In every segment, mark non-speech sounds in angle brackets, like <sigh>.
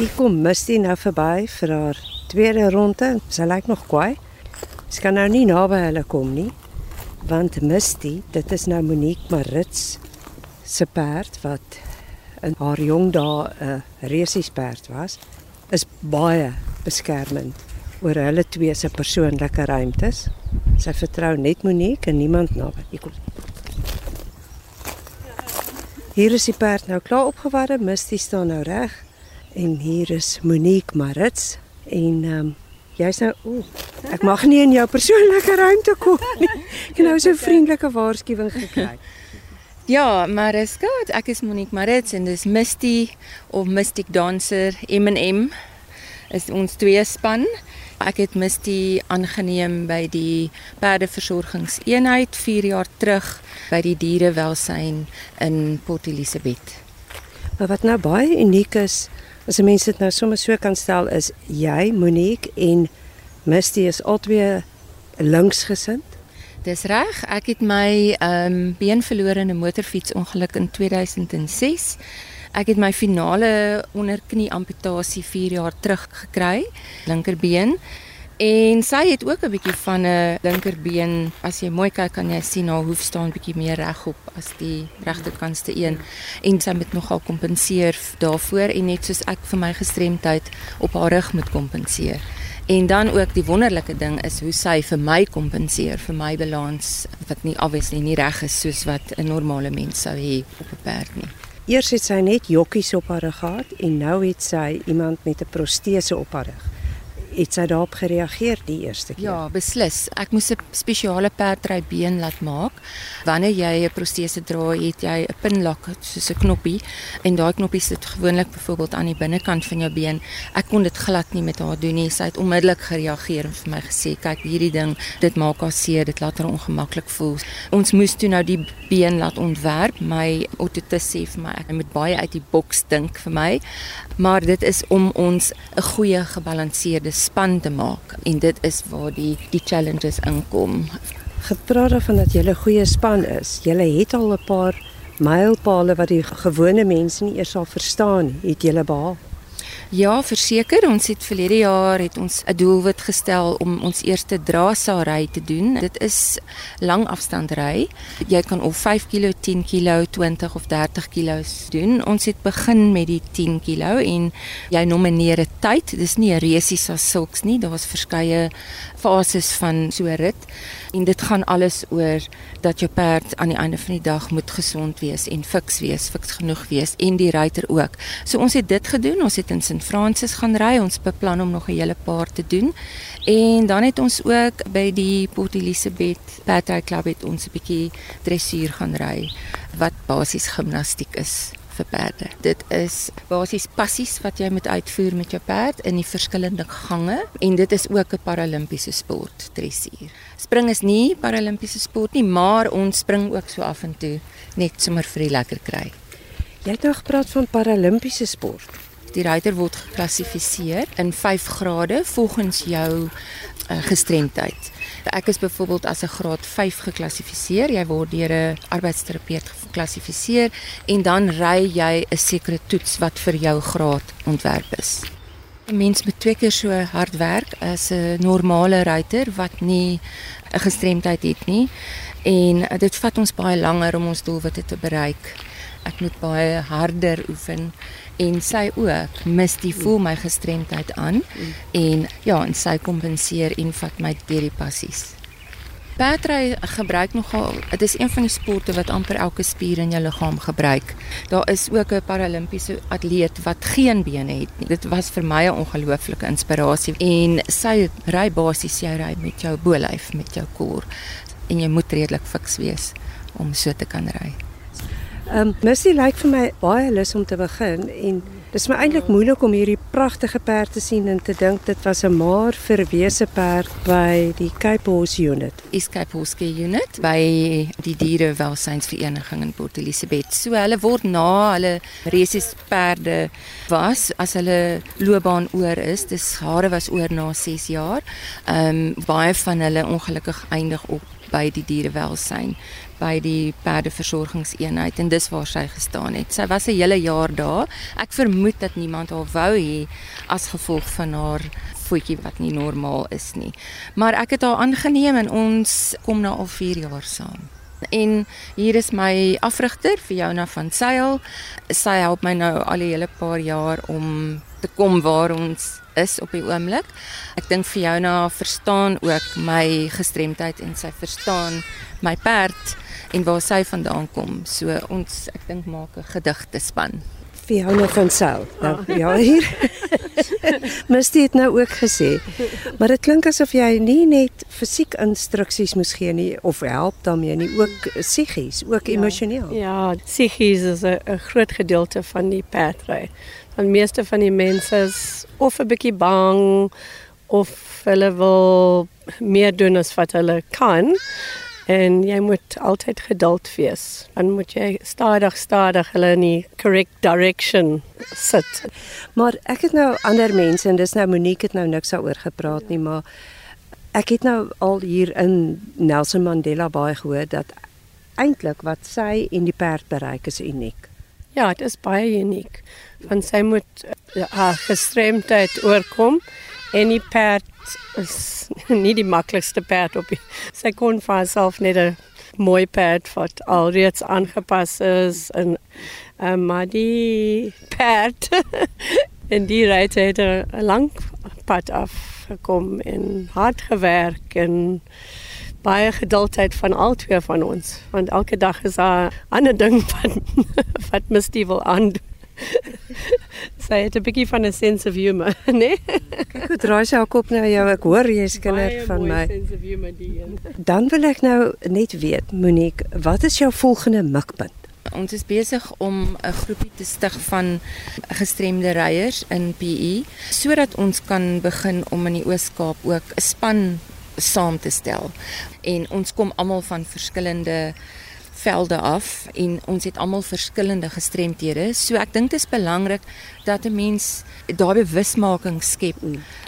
Hier kom Misty nou verby vir haar tweede ronde. Sy lyk nog kwaai. Sy kan nou nie naby hulle kom nie. Want Misty, dit is nou Monique Marits se perd wat in haar jong dae 'n resiesperd was, is baie beskermend oor hulle twee se persoonlike ruimtes. Sy vertrou net Monique en niemand naby. Hier kom. Hier is die perd nou klaar opgewarm, Misty staan nou reg en hier is Monique Marits en ehm um, jy's nou ooh, ek mag nie in jou persoonlike ruimte kom nie. Ek het nou so 'n vriendelike waarskuwing gekry. <laughs> Ja, Mariska, ek is Monique Marits en dis Misty of Mystic Dancer M&M is ons twee span. Ek het Misty aangeneem by die perdeversorgingseenheid 4 jaar terug by die dierewelsyn in Port Elizabeth. Maar wat nou baie uniek is, as mense dit nou sommer so kan stel, is jy Monique en Misty is albei linksgesind. Dis reg, ek het my ehm um, been verloor in 'n motorfietsongeluk in 2006. Ek het my finale onderknie amputasie 4 jaar terug gekry, linkerbeen. En sy het ook 'n bietjie van 'n linkerbeen. As jy mooi kyk, kan jy sien haar hoef staan bietjie meer regop as die regterkantste een. En sy moet nogal kompenseer daarvoor en net soos ek vir my gestremdheid op haar rug moet kompenseer. En dan ook die wonderlike ding is hoe sy vir my kompenseer vir my balans wat nie obviously nie reg is soos wat 'n normale mens sou hê op 'n perd nie. Eers het sy net jokkies op haar rug gehad en nou het sy iemand met 'n protese op haar rug het sy daarop gereageer die eerste keer? Ja, beslis. Ek moes 'n spesiale perdrybeen laat maak. Wanneer jy 'n protese dra, het jy 'n pinlok soos 'n knoppie en daai knoppie sit gewoonlik byvoorbeeld aan die binnekant van jou been. Ek kon dit glad nie met haar doen nie. Sy het onmiddellik gereageer en vir my gesê, "Kyk, hierdie ding, dit maak haar seer, dit laat haar ongemaklik voel." Ons moes toe nou die been laat ontwerp. My orthotis sê vir my ek moet baie uit die boks dink vir my. Maar dit is om ons 'n goeie gebalanseerde span te maak en dit is waar die die challenges inkom. Gepraat daarvan dat jy 'n goeie span is. Jy het al 'n paar mylpale wat die gewone mense nie eers sal verstaan. Het jy behaal? Ja, verseker, ons het verlede jaar het ons 'n doelwit gestel om ons eerste draasary te doen. Dit is lang afstand ry. Jy kan of 5 kg, 10 kg, 20 of 30 kg doen. Ons het begin met die 10 kg en jy nomineer 'n tyd. Dis nie 'n resies as sulks nie. Daar's verskeie fases van so 'n rit en dit gaan alles oor dat jou perd aan die einde van die dag moet gesond wees en fiks wees, fiks genoeg wees en die ruiter ook. So ons het dit gedoen. Ons het in St. Francis gaan ry. Ons beplan om nog 'n hele paar te doen. En dan het ons ook by die Port Elizabeth Perdry Club het ons 'n bietjie dressuur gaan ry wat basies gimnastiek is vir perde. Dit is basies passies wat jy moet uitvoer met jou perd in die verskillende gange en dit is ook 'n paralimpiese sport, dressuur. Spring is nie paralimpiese sport nie, maar ons spring ook so af en toe net sommer vir die lekker kry. Jy het nou gepraat van paralimpiese sport. Die ruiter word geklassifiseer in 5 grade volgens jou uh, gestremdheid. Ek is byvoorbeeld as 'n graad 5 geklassifiseer. Jy word deur 'n arbeidsterapeut geklassifiseer en dan ry jy 'n sekere toets wat vir jou graad ontwerp is. 'n Mens moet twee keer so hard werk as 'n normale ruiter wat nie 'n gestremdheid het nie. En dit vat ons baie langer om ons doelwitte te bereik. Ek moet baie harder oefen en sy ook mis die voel my gestremdheid aan en ja en sy kompenseer en vat my deur die passies. Perdry gebruik nogal dit is een van die sporte wat amper elke spier in jou liggaam gebruik. Daar is ook 'n paralimpiese atleet wat geen bene het nie. Dit was vir my 'n ongelooflike inspirasie en sy ry basies jy ry met jou bolyf met jou kor en jy moet redelik fiks wees om so te kan ry. Ehm um, Missy lyk vir my baie lus om te begin en dis my eintlik moeilik om hierdie pragtige perd te sien en te dink dit was 'n maar verwese perd by die Horse Unit. Is Horse Unit by die dierewelsynsvereniging in Port Elizabeth. So hulle word na hulle resies perde was as hulle loopbaan oor is. Dis hare was oor na 6 jaar. Ehm um, baie van hulle ongelukkig eindig op by die dierewelsyn by die perdeversorgingseenheid en dis waar sy gestaan het. Sy was 'n hele jaar daar. Ek vermoed dat niemand haar wou hê as gevolg van haar voetjie wat nie normaal is nie. Maar ek het haar aangeneem en ons kom nou al 4 jaar saam. En hier is my afrigter Fiona van Sail. Sy help my nou al die hele paar jaar om te kom waar ons is op die oomblik. Ek dink Fiona verstaan ook my gestremdheid en sy verstaan my perd en waar sy vandaan kom. So ons ek dink maak 'n gedigte span. Fiona van Sail. Nou ah. ja hier. <laughs> <laughs> Misty het nou ook gesê. Maar dit klink asof jy nie net fisiek instruksies moes gee nie of help daarmee nie, ook psigies, ook ja, emosioneel. Ja, psigies is 'n groot gedeelte van die perdry. Want meeste van die mense is of 'n bietjie bang of hulle wil meer doen as wat hulle kan. En jy moet altyd geduld wees. Dan moet jy stadig stadig hulle in die correct direction sit. Maar ek het nou ander mense en dis nou Monique het nou niks daaroor gepraat nie, maar ek het nou al hier in Nelson Mandela baie gehoor dat eintlik wat sy en die perd bereik is uniek. Ja, dit is baie uniek. Want sy moet uh, haar gestremdheid oorkom en die perd is <laughs> nie die maklikste perd op. Die, sy kon vir haarself net 'n mooi perd wat alreeds aangepas is en uh, maar die perd <laughs> en die reiter het 'n lang pad afgekom en hard gewerk en baie geduldheid van al twee van ons want elke dag is daar 'n ander ding <laughs> wat wat Misty wil aan <laughs> sy het 'n bietjie van 'n sense of humor, né? <laughs> Nee? Kyk hoe draai sy haar kop nou jou. Ek hoor jy's kinder van my. <laughs> Dan wil ek nou net weet, Monique, wat is jou volgende mikpunt? Ons is besig om 'n groepie te stig van gestremde ryers in PE sodat ons kan begin om in die Oos-Kaap ook 'n span saam te stel. En ons kom almal van verskillende velde af en ons het almal verskillende gestremthede. So ek dink dit is belangrik dat 'n mens daai bewusmaking skep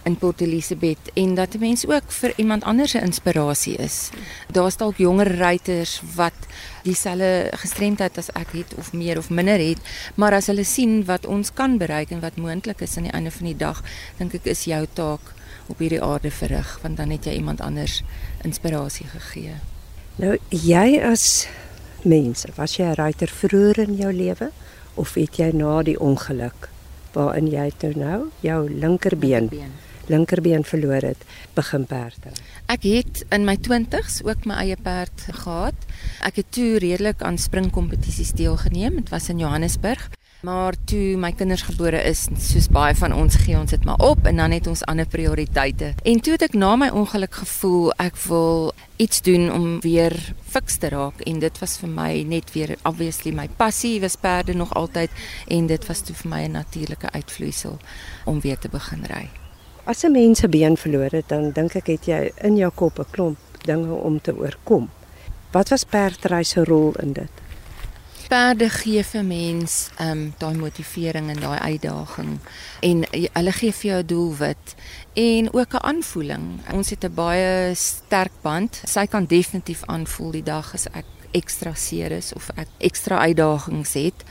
in Port Elizabeth en dat 'n mens ook vir iemand anders se inspirasie is. Daar's dalk jonger ruiters wat dieselfde gestremdheid as ek het of meer of minder het, maar as hulle sien wat ons kan bereik en wat moontlik is aan die einde van die dag, dink ek is jou taak op hierdie aarde verrig want dan het jy iemand anders inspirasie gegee. Nou jy as mens, was jy 'n ruiter vroeër in jou lewe of het jy na die ongeluk waarin jy toe nou jou linkerbeen linkerbeen verloor het begin perde? Ek het in my 20's ook my eie perd gehad. Ek het toe redelik aan springkompetisies deelgeneem. Dit was in Johannesburg. Maar toe my kinders gebore is, soos baie van ons gee ons dit maar op en dan het ons ander prioriteite. En toe het ek na my ongeluk gevoel ek wil iets doen om weer fiks te raak en dit was vir my net weer obviously my passie was perde nog altyd en dit was toe vir my 'n natuurlike uitvloeisel om weer te begin ry. As 'n mens 'n been verloor het, dan dink ek het jy in jou kop 'n klomp dinge om te oorkom. Wat was perdry se rol in dit? Perde gee vir mens um, daai motivering en daai uitdaging en hulle gee vir jou 'n doelwit en ook 'n aanvoeling. Ons het 'n baie sterk band. Sy kan definitief aanvoel die dag as ek ekstra seer is of ek ekstra uitdagings het.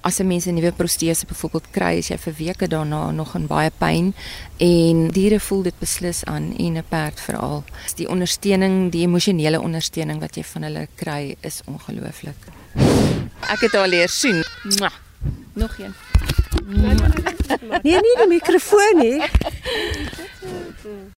As 'n mens 'n nuwe protese byvoorbeeld kry, is jy vir weke daarna nog in baie pyn en diere voel dit beslis aan en 'n perd veral. Die ondersteuning, die emosionele ondersteuning wat jy van hulle kry, is ongelooflik. Ek het haar leer sien. Mwah. Nog een. Mwah. Nee, nie die mikrofoon nie. <laughs>